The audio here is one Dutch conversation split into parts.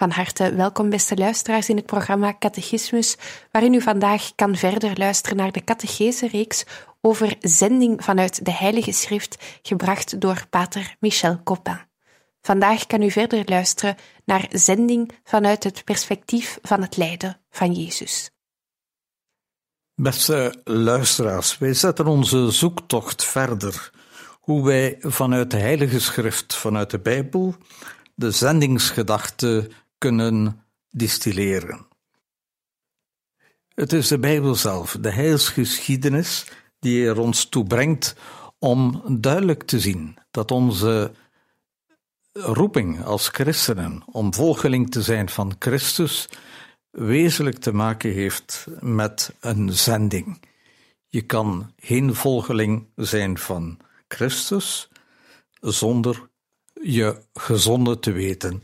Van harte welkom, beste luisteraars, in het programma Catechismus, waarin u vandaag kan verder luisteren naar de catechese-reeks over zending vanuit de Heilige Schrift, gebracht door pater Michel Copin. Vandaag kan u verder luisteren naar zending vanuit het perspectief van het lijden van Jezus. Beste luisteraars, wij zetten onze zoektocht verder. Hoe wij vanuit de Heilige Schrift, vanuit de Bijbel, de zendingsgedachte kunnen distilleren. Het is de Bijbel zelf, de heilsgeschiedenis, die er ons toe brengt om duidelijk te zien dat onze roeping als christenen om volgeling te zijn van Christus wezenlijk te maken heeft met een zending. Je kan geen volgeling zijn van Christus zonder je gezonden te weten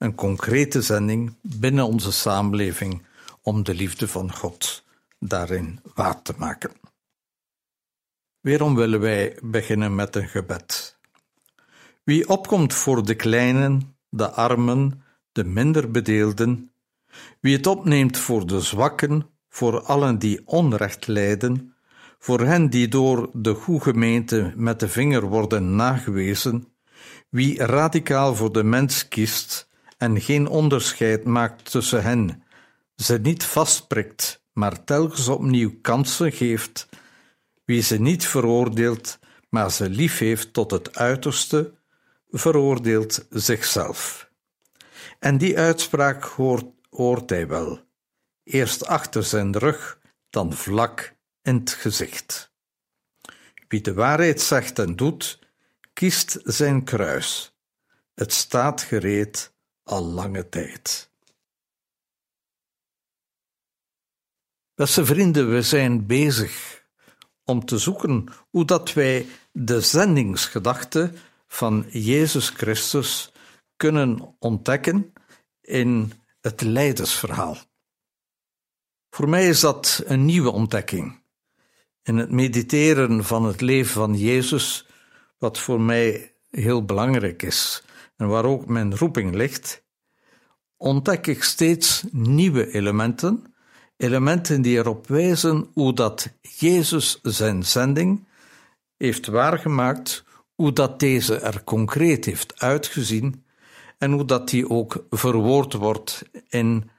een concrete zending binnen onze samenleving om de liefde van God daarin waar te maken. Weerom willen wij beginnen met een gebed. Wie opkomt voor de kleinen, de armen, de minder bedeelden, wie het opneemt voor de zwakken, voor allen die onrecht lijden, voor hen die door de goede gemeente met de vinger worden nagewezen, wie radicaal voor de mens kiest, en geen onderscheid maakt tussen hen, ze niet vastprikt, maar telkens opnieuw kansen geeft, wie ze niet veroordeelt, maar ze lief heeft tot het uiterste, veroordeelt zichzelf. En die uitspraak hoort, hoort hij wel, eerst achter zijn rug, dan vlak in het gezicht. Wie de waarheid zegt en doet, kiest zijn kruis. Het staat gereed al lange tijd. Beste vrienden, we zijn bezig om te zoeken hoe dat wij de zendingsgedachte van Jezus Christus kunnen ontdekken in het leidersverhaal. Voor mij is dat een nieuwe ontdekking. In het mediteren van het leven van Jezus, wat voor mij heel belangrijk is en waar ook mijn roeping ligt, ontdek ik steeds nieuwe elementen, elementen die erop wijzen hoe dat Jezus zijn zending heeft waargemaakt, hoe dat deze er concreet heeft uitgezien en hoe dat die ook verwoord wordt in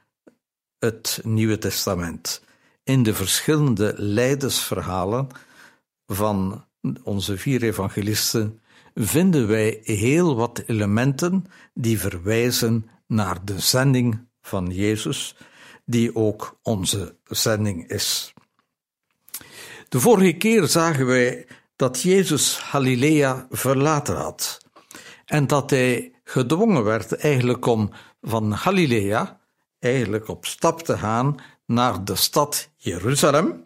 het Nieuwe Testament, in de verschillende leidersverhalen van onze vier evangelisten vinden wij heel wat elementen die verwijzen naar de zending van Jezus, die ook onze zending is. De vorige keer zagen wij dat Jezus Galilea verlaten had en dat hij gedwongen werd eigenlijk om van Galilea eigenlijk op stap te gaan naar de stad Jeruzalem,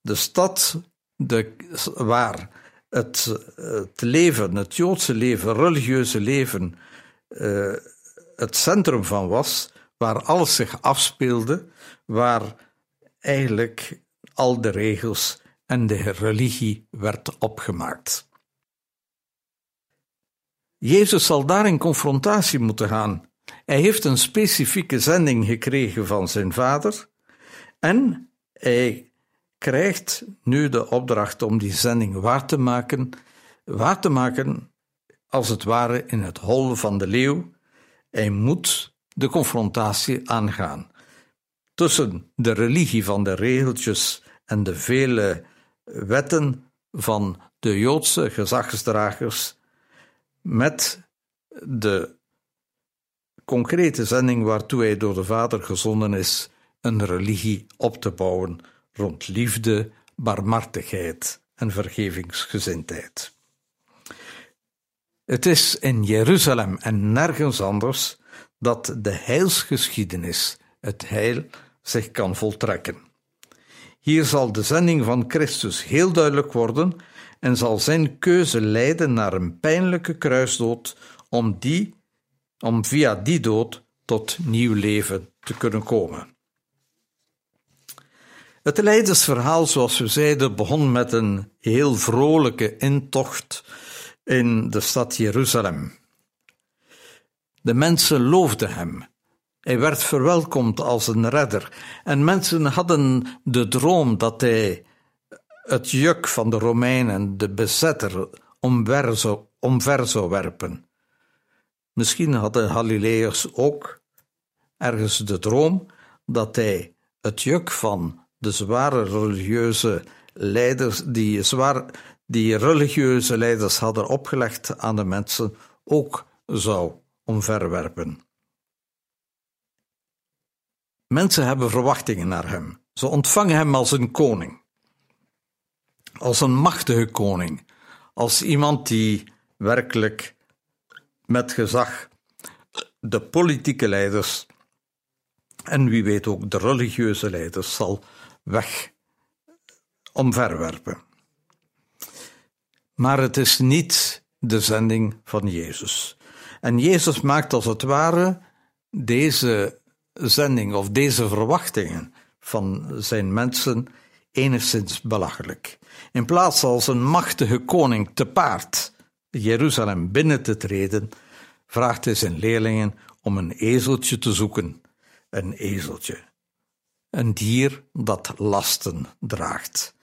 de stad de, waar het, het leven, het Joodse leven, religieuze leven, uh, het centrum van was, waar alles zich afspeelde, waar eigenlijk al de regels en de religie werd opgemaakt. Jezus zal daar in confrontatie moeten gaan. Hij heeft een specifieke zending gekregen van zijn vader en hij krijgt nu de opdracht om die zending waar te maken, waar te maken als het ware in het hol van de leeuw, Hij moet de confrontatie aangaan tussen de religie van de regeltjes en de vele wetten van de Joodse gezagsdragers met de concrete zending waartoe hij door de Vader gezonden is, een religie op te bouwen rond liefde, barmhartigheid en vergevingsgezindheid. Het is in Jeruzalem en nergens anders dat de heilsgeschiedenis, het heil, zich kan voltrekken. Hier zal de zending van Christus heel duidelijk worden en zal zijn keuze leiden naar een pijnlijke kruisdood om, die, om via die dood tot nieuw leven te kunnen komen. Het leidersverhaal, zoals we zeiden, begon met een heel vrolijke intocht in de stad Jeruzalem. De mensen loofden hem. Hij werd verwelkomd als een redder en mensen hadden de droom dat hij het juk van de Romeinen, de bezetter, omver zou, omver zou werpen. Misschien hadden Galileërs ook ergens de droom dat hij het juk van de zware religieuze leiders, die, zwaar, die religieuze leiders hadden opgelegd aan de mensen, ook zou omverwerpen. Mensen hebben verwachtingen naar hem. Ze ontvangen hem als een koning, als een machtige koning, als iemand die werkelijk met gezag de politieke leiders en wie weet ook de religieuze leiders zal weg omverwerpen. Maar het is niet de zending van Jezus. En Jezus maakt als het ware deze zending of deze verwachtingen van zijn mensen enigszins belachelijk. In plaats als een machtige koning te paard Jeruzalem binnen te treden, vraagt hij zijn leerlingen om een ezeltje te zoeken. Een ezeltje. Een dier dat lasten draagt,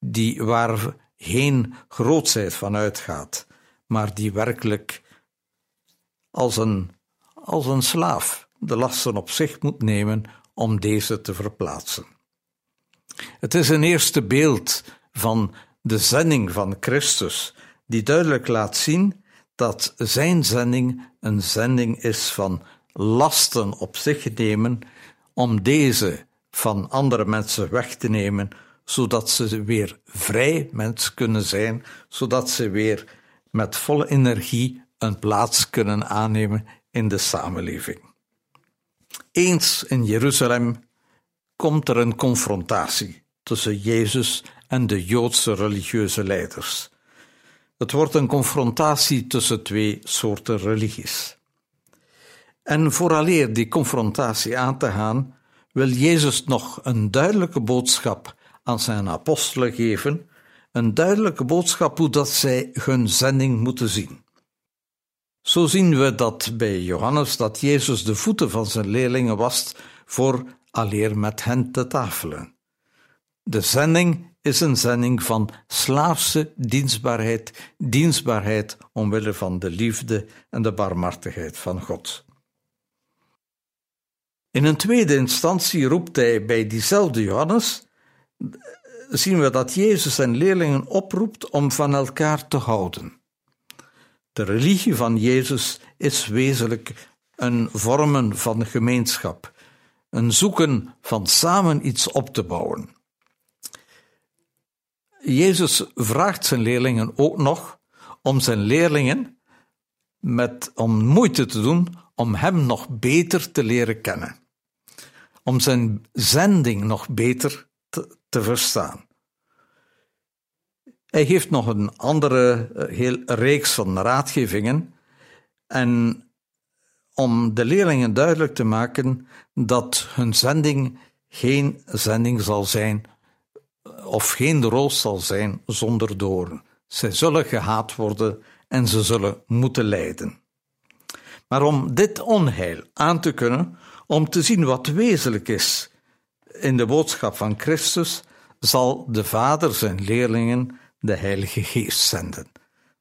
die waar geen grootsheid van uitgaat, maar die werkelijk als een, als een slaaf de lasten op zich moet nemen om deze te verplaatsen. Het is een eerste beeld van de zending van Christus, die duidelijk laat zien dat zijn zending een zending is van lasten op zich nemen om deze van andere mensen weg te nemen, zodat ze weer vrij mens kunnen zijn, zodat ze weer met volle energie een plaats kunnen aannemen in de samenleving. Eens in Jeruzalem komt er een confrontatie tussen Jezus en de Joodse religieuze leiders. Het wordt een confrontatie tussen twee soorten religies. En vooraleer die confrontatie aan te gaan, wil Jezus nog een duidelijke boodschap aan zijn apostelen geven, een duidelijke boodschap hoe dat zij hun zending moeten zien. Zo zien we dat bij Johannes dat Jezus de voeten van zijn leerlingen wast voor aleer met hen te tafelen. De zending is een zending van slaafse dienstbaarheid, dienstbaarheid omwille van de liefde en de barmhartigheid van God. In een tweede instantie roept hij bij diezelfde Johannes, zien we dat Jezus zijn leerlingen oproept om van elkaar te houden. De religie van Jezus is wezenlijk een vormen van gemeenschap, een zoeken van samen iets op te bouwen. Jezus vraagt zijn leerlingen ook nog om zijn leerlingen met, om moeite te doen om hem nog beter te leren kennen, om zijn zending nog beter te, verstaan. Hij geeft nog een andere eh, heel reeks van raadgevingen en om de leerlingen duidelijk te maken dat hun zending geen zending zal zijn of geen roos zal zijn zonder doorn. Zij zullen gehaat worden en ze zullen moeten lijden. Maar om dit onheil aan te kunnen, om te zien wat wezenlijk is in de boodschap van Christus, zal de Vader zijn leerlingen de Heilige Geest zenden.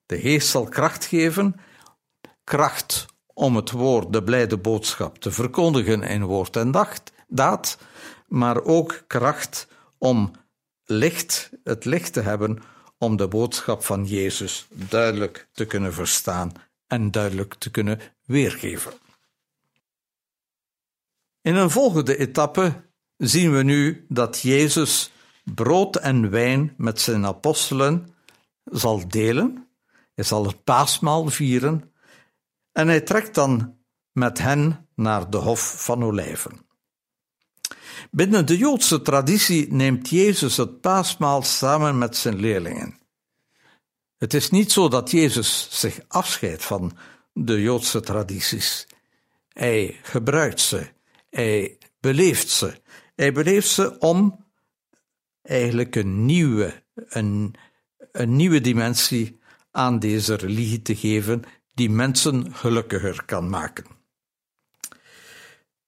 De Geest zal kracht geven, kracht om het woord, de blijde boodschap, te verkondigen in woord en daad, maar ook kracht om licht, het licht te hebben om de boodschap van Jezus duidelijk te kunnen verstaan en duidelijk te kunnen weergeven. In een volgende etappe zien we nu dat Jezus brood en wijn met zijn apostelen zal delen. Hij zal het paasmaal vieren en hij trekt dan met hen naar de Hof van Olijven. Binnen de Joodse traditie neemt Jezus het paasmaal samen met zijn leerlingen. Het is niet zo dat Jezus zich afscheidt van de Joodse tradities. Hij gebruikt ze, hij beleeft ze. Hij beleeft ze om eigenlijk een nieuwe, een, een nieuwe dimensie aan deze religie te geven die mensen gelukkiger kan maken.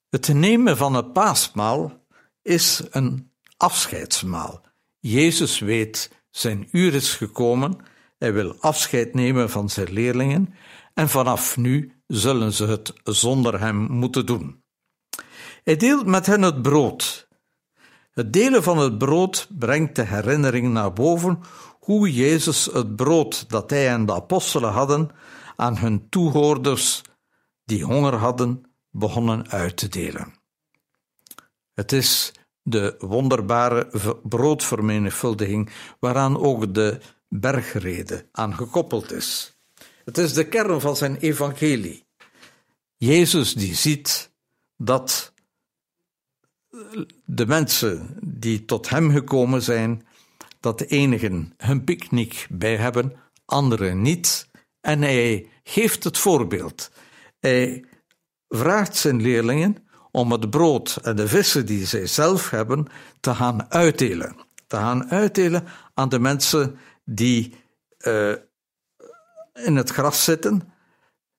Het nemen van het paasmaal is een afscheidsmaal. Jezus weet, zijn uur is gekomen, hij wil afscheid nemen van zijn leerlingen en vanaf nu zullen ze het zonder hem moeten doen. Hij deelt met hen het brood. Het delen van het brood brengt de herinnering naar boven hoe Jezus het brood dat hij en de apostelen hadden aan hun toehoorders die honger hadden begonnen uit te delen. Het is de wonderbare broodvermenigvuldiging waaraan ook de bergrede aan gekoppeld is. Het is de kern van zijn evangelie. Jezus die ziet dat de mensen die tot hem gekomen zijn, dat de enigen hun picknick bij hebben, anderen niet. En hij geeft het voorbeeld. Hij vraagt zijn leerlingen om het brood en de vissen die zij zelf hebben te gaan uitdelen. Te gaan uitdelen aan de mensen die uh, in het gras zitten,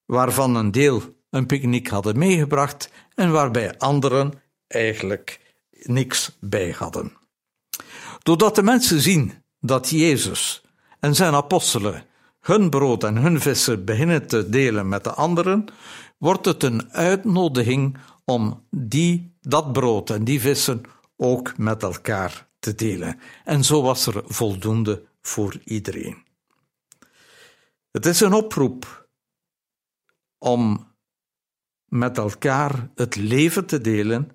waarvan een deel een picknick hadden meegebracht en waarbij anderen eigenlijk niks bij hadden. Doordat de mensen zien dat Jezus en zijn apostelen hun brood en hun vissen beginnen te delen met de anderen, wordt het een uitnodiging om die, dat brood en die vissen ook met elkaar te delen. En zo was er voldoende voor iedereen. Het is een oproep om met elkaar het leven te delen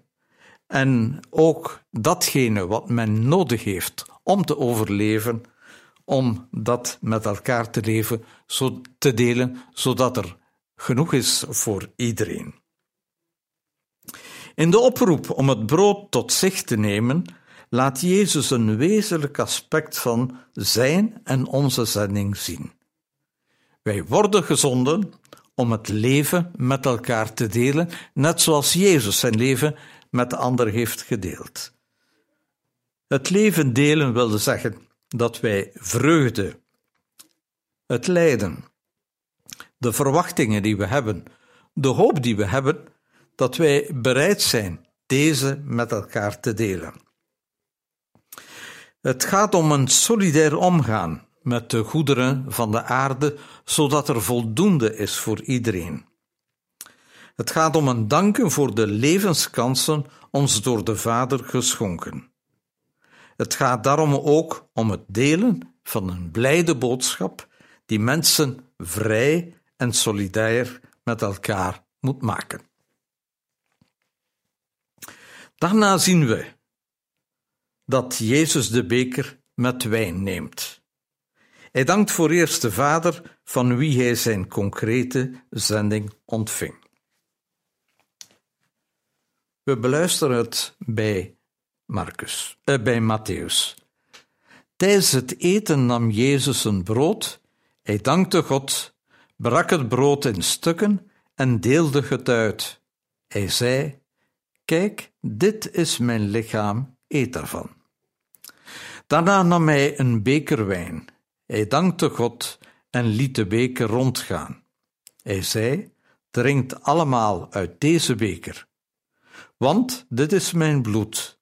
en ook datgene wat men nodig heeft om te overleven, om dat met elkaar te leven, zo te delen, zodat er genoeg is voor iedereen. In de oproep om het brood tot zich te nemen, laat Jezus een wezenlijk aspect van zijn en onze zending zien. Wij worden gezonden om het leven met elkaar te delen, net zoals Jezus zijn leven met de ander heeft gedeeld. Het leven delen wilde zeggen dat wij vreugde, het lijden, de verwachtingen die we hebben, de hoop die we hebben, dat wij bereid zijn deze met elkaar te delen. Het gaat om een solidair omgaan met de goederen van de aarde, zodat er voldoende is voor iedereen. Het gaat om een danken voor de levenskansen ons door de Vader geschonken. Het gaat daarom ook om het delen van een blijde boodschap die mensen vrij en solidair met elkaar moet maken. Daarna zien we dat Jezus de beker met wijn neemt. Hij dankt voor eerst de Vader van wie hij zijn concrete zending ontving. We beluisteren het bij Marcus, eh, bij Matthäus. Tijdens het eten nam Jezus een brood, hij dankte God, brak het brood in stukken en deelde het uit. Hij zei: Kijk, dit is mijn lichaam, eet ervan. Daarna nam hij een beker wijn. Hij dankte God en liet de beker rondgaan. Hij zei: Drinkt allemaal uit deze beker, want dit is mijn bloed.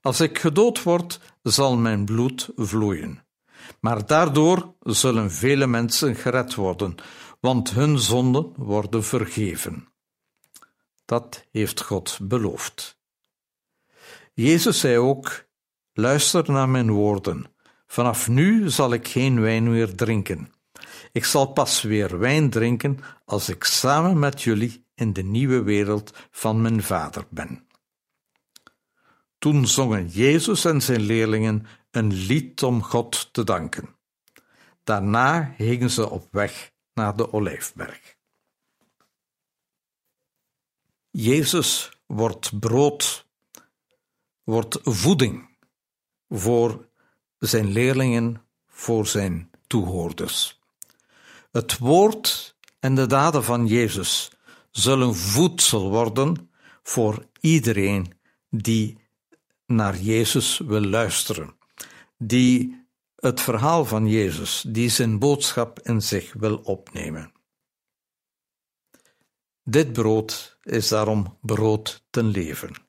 Als ik gedood word, zal mijn bloed vloeien. Maar daardoor zullen vele mensen gered worden, want hun zonden worden vergeven. Dat heeft God beloofd. Jezus zei ook: Luister naar mijn woorden. Vanaf nu zal ik geen wijn meer drinken. Ik zal pas weer wijn drinken als ik samen met jullie in de nieuwe wereld van mijn Vader ben. Toen zongen Jezus en zijn leerlingen een lied om God te danken. Daarna gingen ze op weg naar de Olijfberg. Jezus wordt brood, wordt voeding voor zijn leerlingen, voor zijn toehoorders. Het woord en de daden van Jezus zullen voedsel worden voor iedereen die naar Jezus wil luisteren, die het verhaal van Jezus, die zijn boodschap in zich wil opnemen. Dit brood is daarom brood ten leven.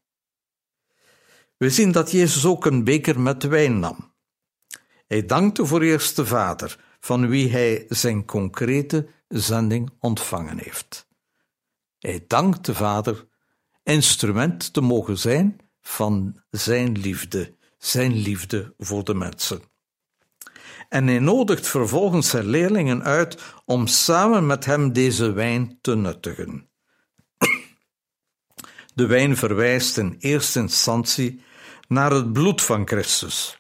We zien dat Jezus ook een beker met wijn nam. Hij dankte voor eerst de Vader, van wie hij zijn concrete zending ontvangen heeft. Hij dankt de Vader instrument te mogen zijn van zijn liefde, zijn liefde voor de mensen. En hij nodigt vervolgens zijn leerlingen uit om samen met hem deze wijn te nuttigen. De wijn verwijst in eerste instantie naar het bloed van Christus.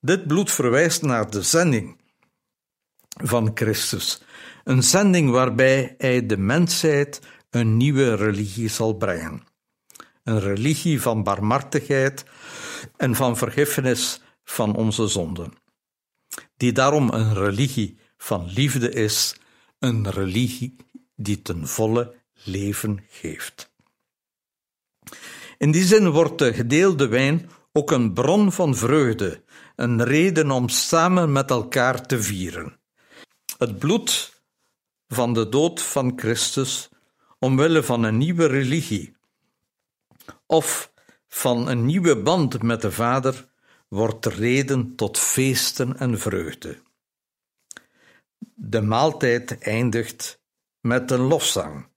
Dit bloed verwijst naar de zending van Christus, een zending waarbij hij de mensheid een nieuwe religie zal brengen. Een religie van barmhartigheid en van vergiffenis van onze zonden, die daarom een religie van liefde is, een religie die ten volle leven geeft. In die zin wordt de gedeelde wijn ook een bron van vreugde, een reden om samen met elkaar te vieren. Het bloed van de dood van Christus omwille van een nieuwe religie of van een nieuwe band met de Vader wordt reden tot feesten en vreugde. De maaltijd eindigt met een lofzang,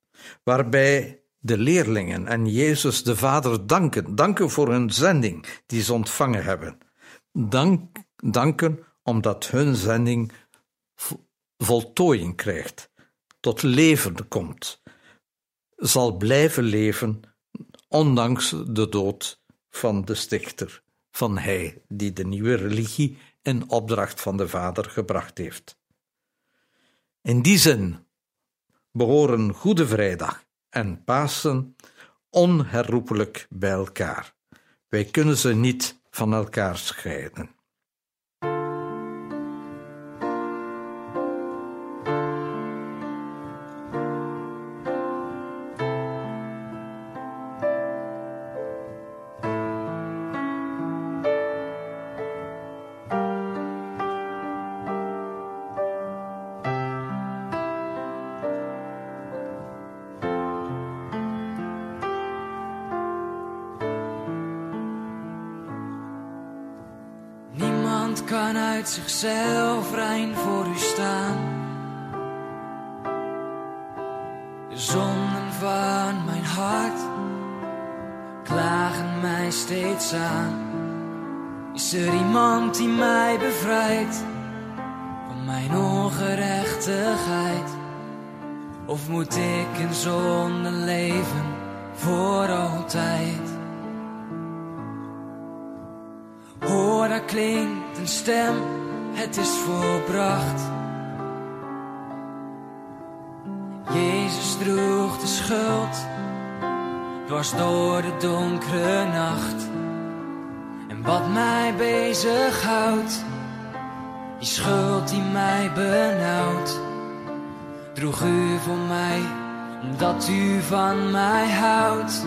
waarbij de leerlingen en Jezus de Vader danken, danken voor hun zending die ze ontvangen hebben. Dank, danken omdat hun zending voltooiing krijgt, tot leven komt, zal blijven leven, ondanks de dood van de stichter, van hij die de nieuwe religie in opdracht van de Vader gebracht heeft. In die zin behoren Goede Vrijdag en Pasen onherroepelijk bij elkaar. Wij kunnen ze niet van elkaar scheiden. Kan uit zichzelf rein voor u staan. De zonden van mijn hart klagen mij steeds aan. Is er iemand die mij bevrijdt van mijn ongerechtigheid? Of moet ik in zonde leven voor altijd? Hoor, dat klinkt een stem, het is volbracht. Jezus droeg de schuld, dwars door de donkere nacht. En wat mij bezighoudt, die schuld die mij benauwt, droeg u voor mij, omdat u van mij houdt.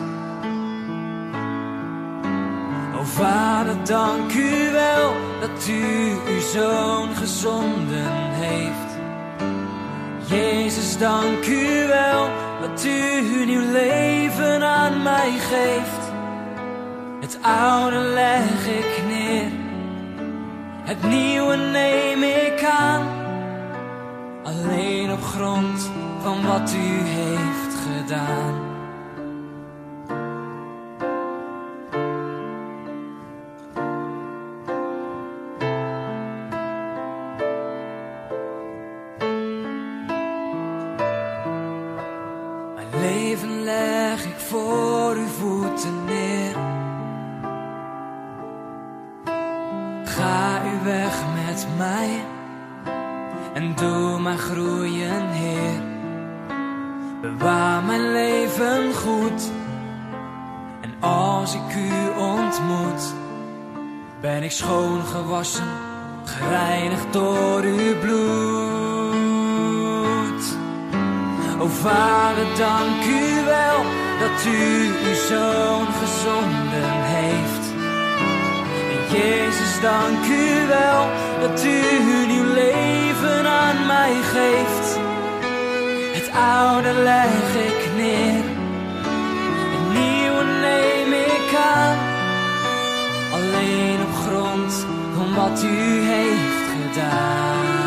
Vader, dank u wel dat u uw zoon gezonden heeft. Jezus, dank u wel dat u nieuw leven aan mij geeft. Het oude leg ik neer, het nieuwe neem ik aan. Al alleen op grond van wat u heeft gedaan. Dank u wel dat u uw zoon gezonden heeft. En Jezus, dank u wel dat u uw leven aan mij geeft. Het oude leg ik neer, het nieuwe neem ik aan. Alleen op grond van wat u heeft gedaan.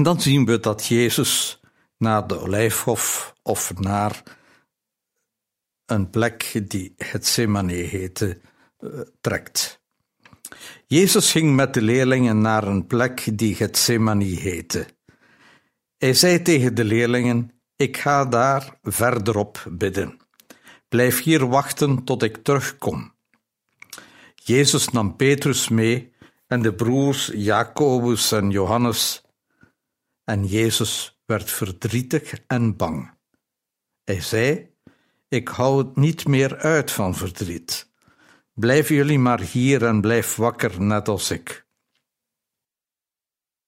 En dan zien we dat Jezus naar de olijfhof of naar een plek die Gethsemane heette, eh, trekt. Jezus ging met de leerlingen naar een plek die Gethsemane heette. Hij zei tegen de leerlingen: Ik ga daar verderop bidden. Blijf hier wachten tot ik terugkom. Jezus nam Petrus mee en de broers Jacobus en Johannes. En Jezus werd verdrietig en bang. Hij zei: Ik hou het niet meer uit van verdriet. Blijven jullie maar hier en blijf wakker, net als ik.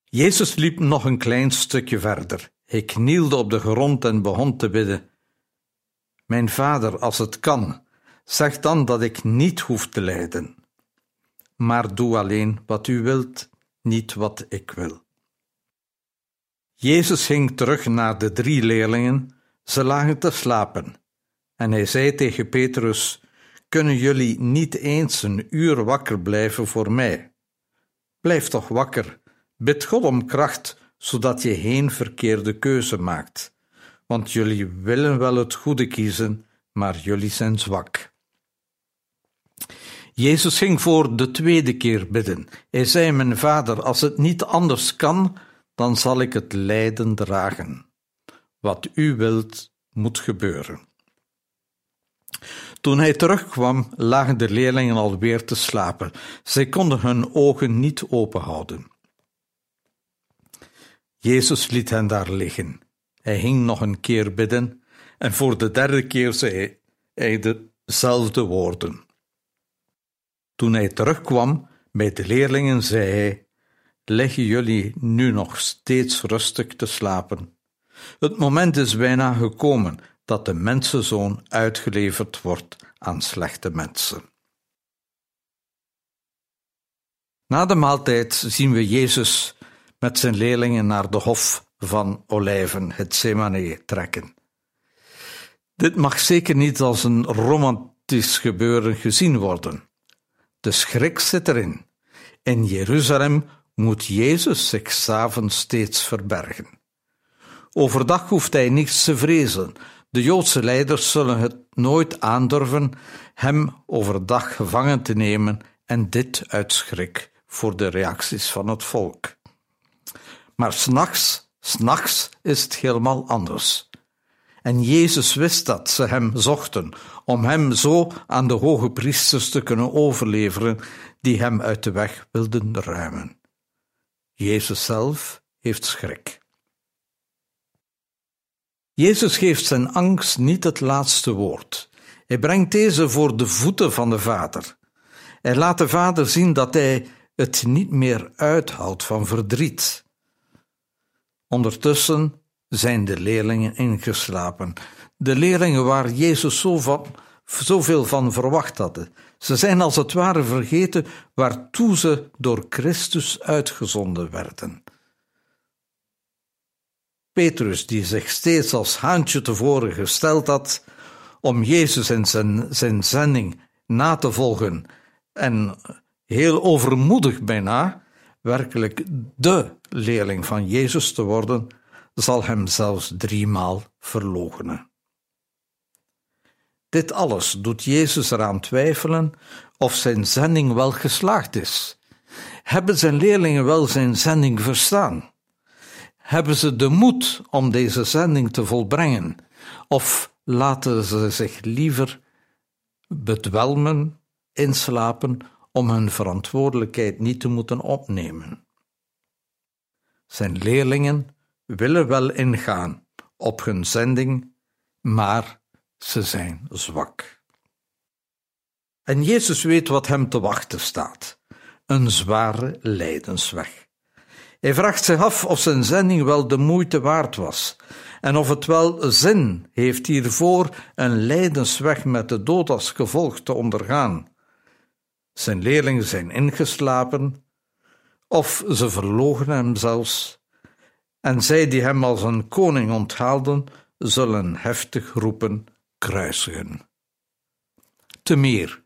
Jezus liep nog een klein stukje verder. Hij knielde op de grond en begon te bidden. Mijn vader, als het kan, zeg dan dat ik niet hoef te lijden. Maar doe alleen wat u wilt, niet wat ik wil. Jezus ging terug naar de drie leerlingen. Ze lagen te slapen. En hij zei tegen Petrus: Kunnen jullie niet eens een uur wakker blijven voor mij? Blijf toch wakker. Bid God om kracht, zodat je geen verkeerde keuze maakt. Want jullie willen wel het goede kiezen, maar jullie zijn zwak. Jezus ging voor de tweede keer bidden. Hij zei: Mijn vader, als het niet anders kan, dan zal ik het lijden dragen. Wat u wilt, moet gebeuren. Toen hij terugkwam, lagen de leerlingen alweer te slapen. Zij konden hun ogen niet openhouden. Jezus liet hen daar liggen. Hij ging nog een keer bidden en voor de derde keer zei hij dezelfde woorden. Toen hij terugkwam bij de leerlingen, zei hij: Leggen jullie nu nog steeds rustig te slapen? Het moment is bijna gekomen dat de mensenzoon uitgeleverd wordt aan slechte mensen. Na de maaltijd zien we Jezus met zijn leerlingen naar de hof van Olijven, het Semane, trekken. Dit mag zeker niet als een romantisch gebeuren gezien worden. De schrik zit erin. In Jeruzalem moet Jezus zich s'avonds steeds verbergen. Overdag hoeft hij niets te vrezen. De Joodse leiders zullen het nooit aandurven hem overdag gevangen te nemen en dit uit schrik voor de reacties van het volk. Maar s'nachts, s'nachts is het helemaal anders. En Jezus wist dat ze hem zochten, om hem zo aan de hoge priesters te kunnen overleveren, die hem uit de weg wilden ruimen. Jezus zelf heeft schrik. Jezus geeft zijn angst niet het laatste woord. Hij brengt deze voor de voeten van de Vader. Hij laat de Vader zien dat hij het niet meer uithoudt van verdriet. Ondertussen zijn de leerlingen ingeslapen. De leerlingen waar Jezus zoveel van verwacht hadden. Ze zijn als het ware vergeten waartoe ze door Christus uitgezonden werden. Petrus, die zich steeds als haantje tevoren gesteld had om Jezus en zijn, zijn zending na te volgen en heel overmoedig bijna werkelijk de leerling van Jezus te worden, zal hem zelfs driemaal verloochenen. Dit alles doet Jezus eraan twijfelen of zijn zending wel geslaagd is. Hebben zijn leerlingen wel zijn zending verstaan? Hebben ze de moed om deze zending te volbrengen? Of laten ze zich liever bedwelmen, inslapen om hun verantwoordelijkheid niet te moeten opnemen? Zijn leerlingen willen wel ingaan op hun zending, maar ze zijn zwak. En Jezus weet wat hem te wachten staat: een zware lijdensweg. Hij vraagt zich af of zijn zending wel de moeite waard was en of het wel zin heeft hiervoor een lijdensweg met de dood als gevolg te ondergaan. Zijn leerlingen zijn ingeslapen, of ze verlogen hem zelfs, en zij die hem als een koning onthaalden, zullen heftig roepen: kruisigen. Te meer,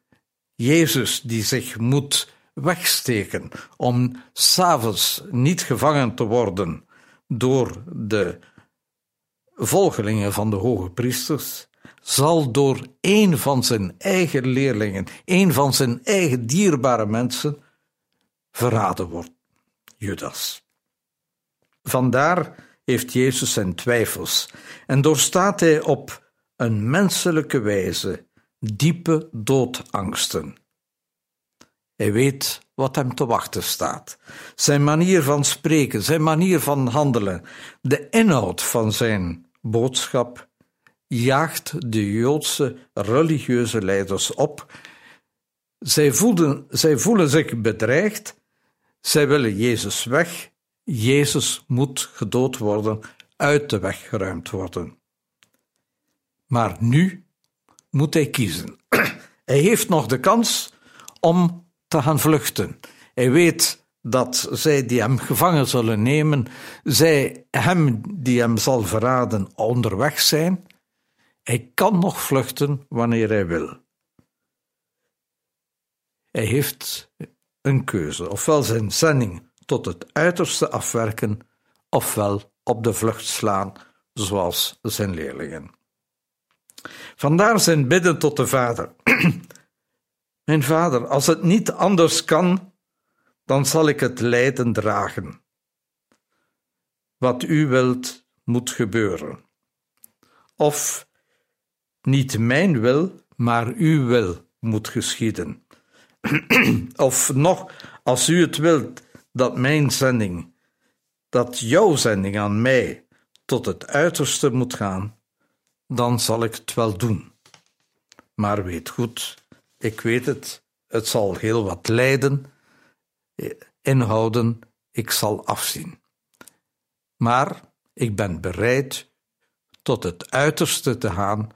Jezus die zich moet wegsteken om s'avonds niet gevangen te worden door de volgelingen van de hoge priesters, zal door een van zijn eigen leerlingen, een van zijn eigen dierbare mensen, verraden worden, Judas. Vandaar heeft Jezus zijn twijfels en doorstaat hij op een menselijke wijze diepe doodangsten. Hij weet wat hem te wachten staat. Zijn manier van spreken, zijn manier van handelen, de inhoud van zijn boodschap jaagt de Joodse religieuze leiders op. Zij voelen, zij voelen zich bedreigd, zij willen Jezus weg, Jezus moet gedood worden, uit de weg geruimd worden. Maar nu moet hij kiezen. Hij heeft nog de kans om te gaan vluchten. Hij weet dat zij die hem gevangen zullen nemen, zij hem die hem zal verraden onderweg zijn. Hij kan nog vluchten wanneer hij wil. Hij heeft een keuze, ofwel zijn zending tot het uiterste afwerken, ofwel op de vlucht slaan, zoals zijn leerlingen. Vandaar zijn bidden tot de Vader. Mijn Vader, als het niet anders kan, dan zal ik het lijden dragen. Wat u wilt, moet gebeuren. Of niet mijn wil, maar uw wil moet geschieden. of nog, als u het wilt, dat mijn zending, dat jouw zending aan mij tot het uiterste moet gaan, dan zal ik het wel doen. Maar weet goed, ik weet het, het zal heel wat lijden inhouden, ik zal afzien. Maar ik ben bereid tot het uiterste te gaan,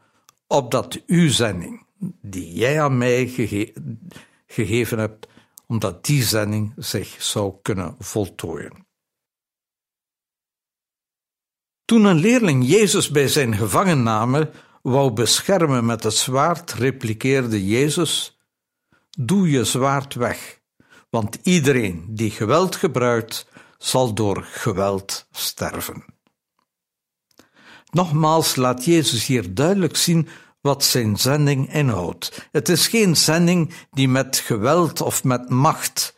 opdat uw zending, die jij aan mij gegeven hebt, omdat die zending zich zou kunnen voltooien. Toen een leerling Jezus bij zijn gevangenname wou beschermen met het zwaard, repliceerde Jezus: Doe je zwaard weg, want iedereen die geweld gebruikt, zal door geweld sterven. Nogmaals laat Jezus hier duidelijk zien wat zijn zending inhoudt. Het is geen zending die met geweld of met macht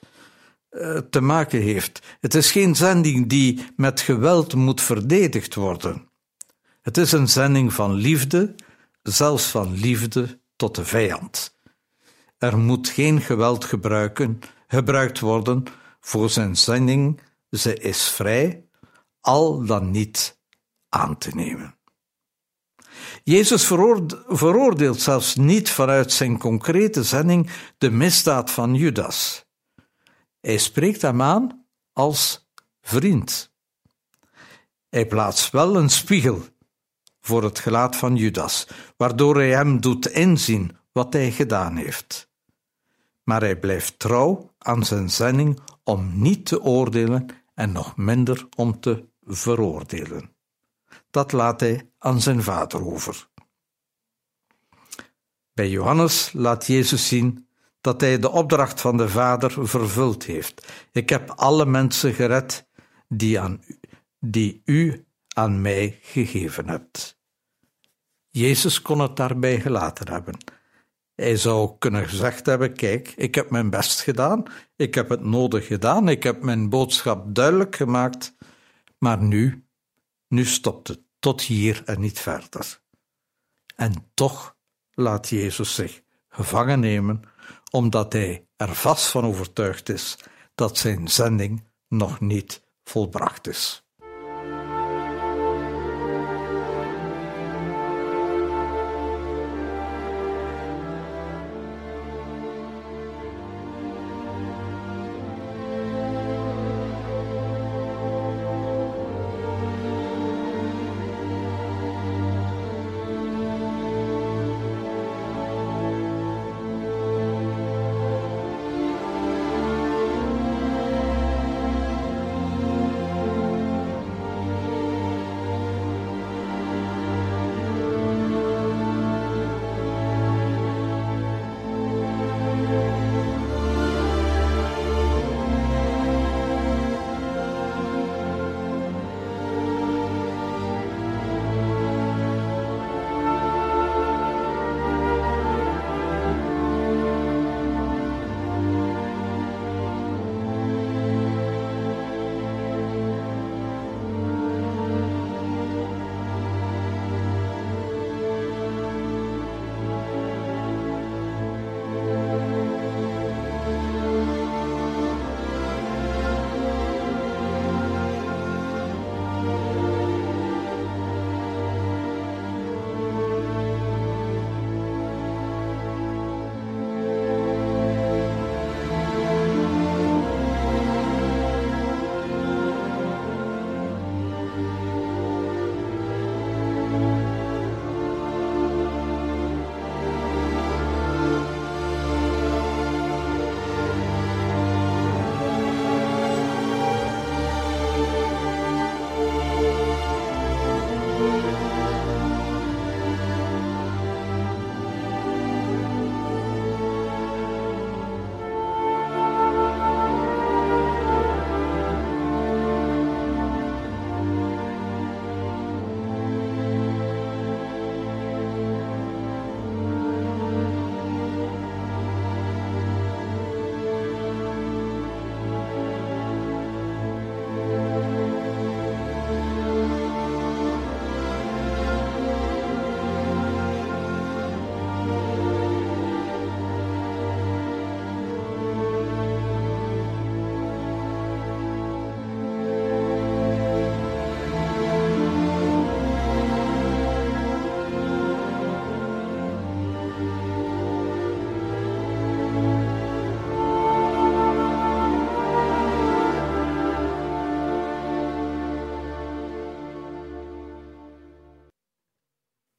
te maken heeft. Het is geen zending die met geweld moet verdedigd worden. Het is een zending van liefde, zelfs van liefde tot de vijand. Er moet geen geweld gebruiken, gebruikt worden voor zijn zending. Ze is vrij, al dan niet aan te nemen. Jezus veroordeelt zelfs niet vanuit zijn concrete zending de misdaad van Judas. Hij spreekt hem aan als vriend. Hij plaatst wel een spiegel voor het gelaat van Judas, waardoor hij hem doet inzien wat hij gedaan heeft. Maar hij blijft trouw aan zijn zending om niet te oordelen en nog minder om te veroordelen. Dat laat hij aan zijn vader over. Bij Johannes laat Jezus zien dat hij de opdracht van de Vader vervuld heeft. Ik heb alle mensen gered die, aan, die u aan mij gegeven hebt. Jezus kon het daarbij gelaten hebben. Hij zou kunnen gezegd hebben: Kijk, ik heb mijn best gedaan, ik heb het nodig gedaan, ik heb mijn boodschap duidelijk gemaakt, maar nu, nu stopt het tot hier en niet verder. En toch laat Jezus zich gevangen nemen, omdat hij er vast van overtuigd is dat zijn zending nog niet volbracht is.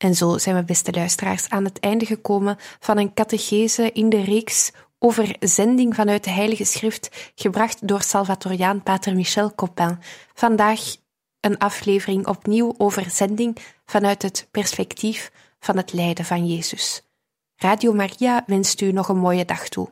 En zo zijn we, beste luisteraars, aan het einde gekomen van een catechese in de reeks over zending vanuit de Heilige Schrift, gebracht door Salvatoriaan Pater Michel Copin. Vandaag een aflevering opnieuw over zending vanuit het perspectief van het lijden van Jezus. Radio Maria wenst u nog een mooie dag toe.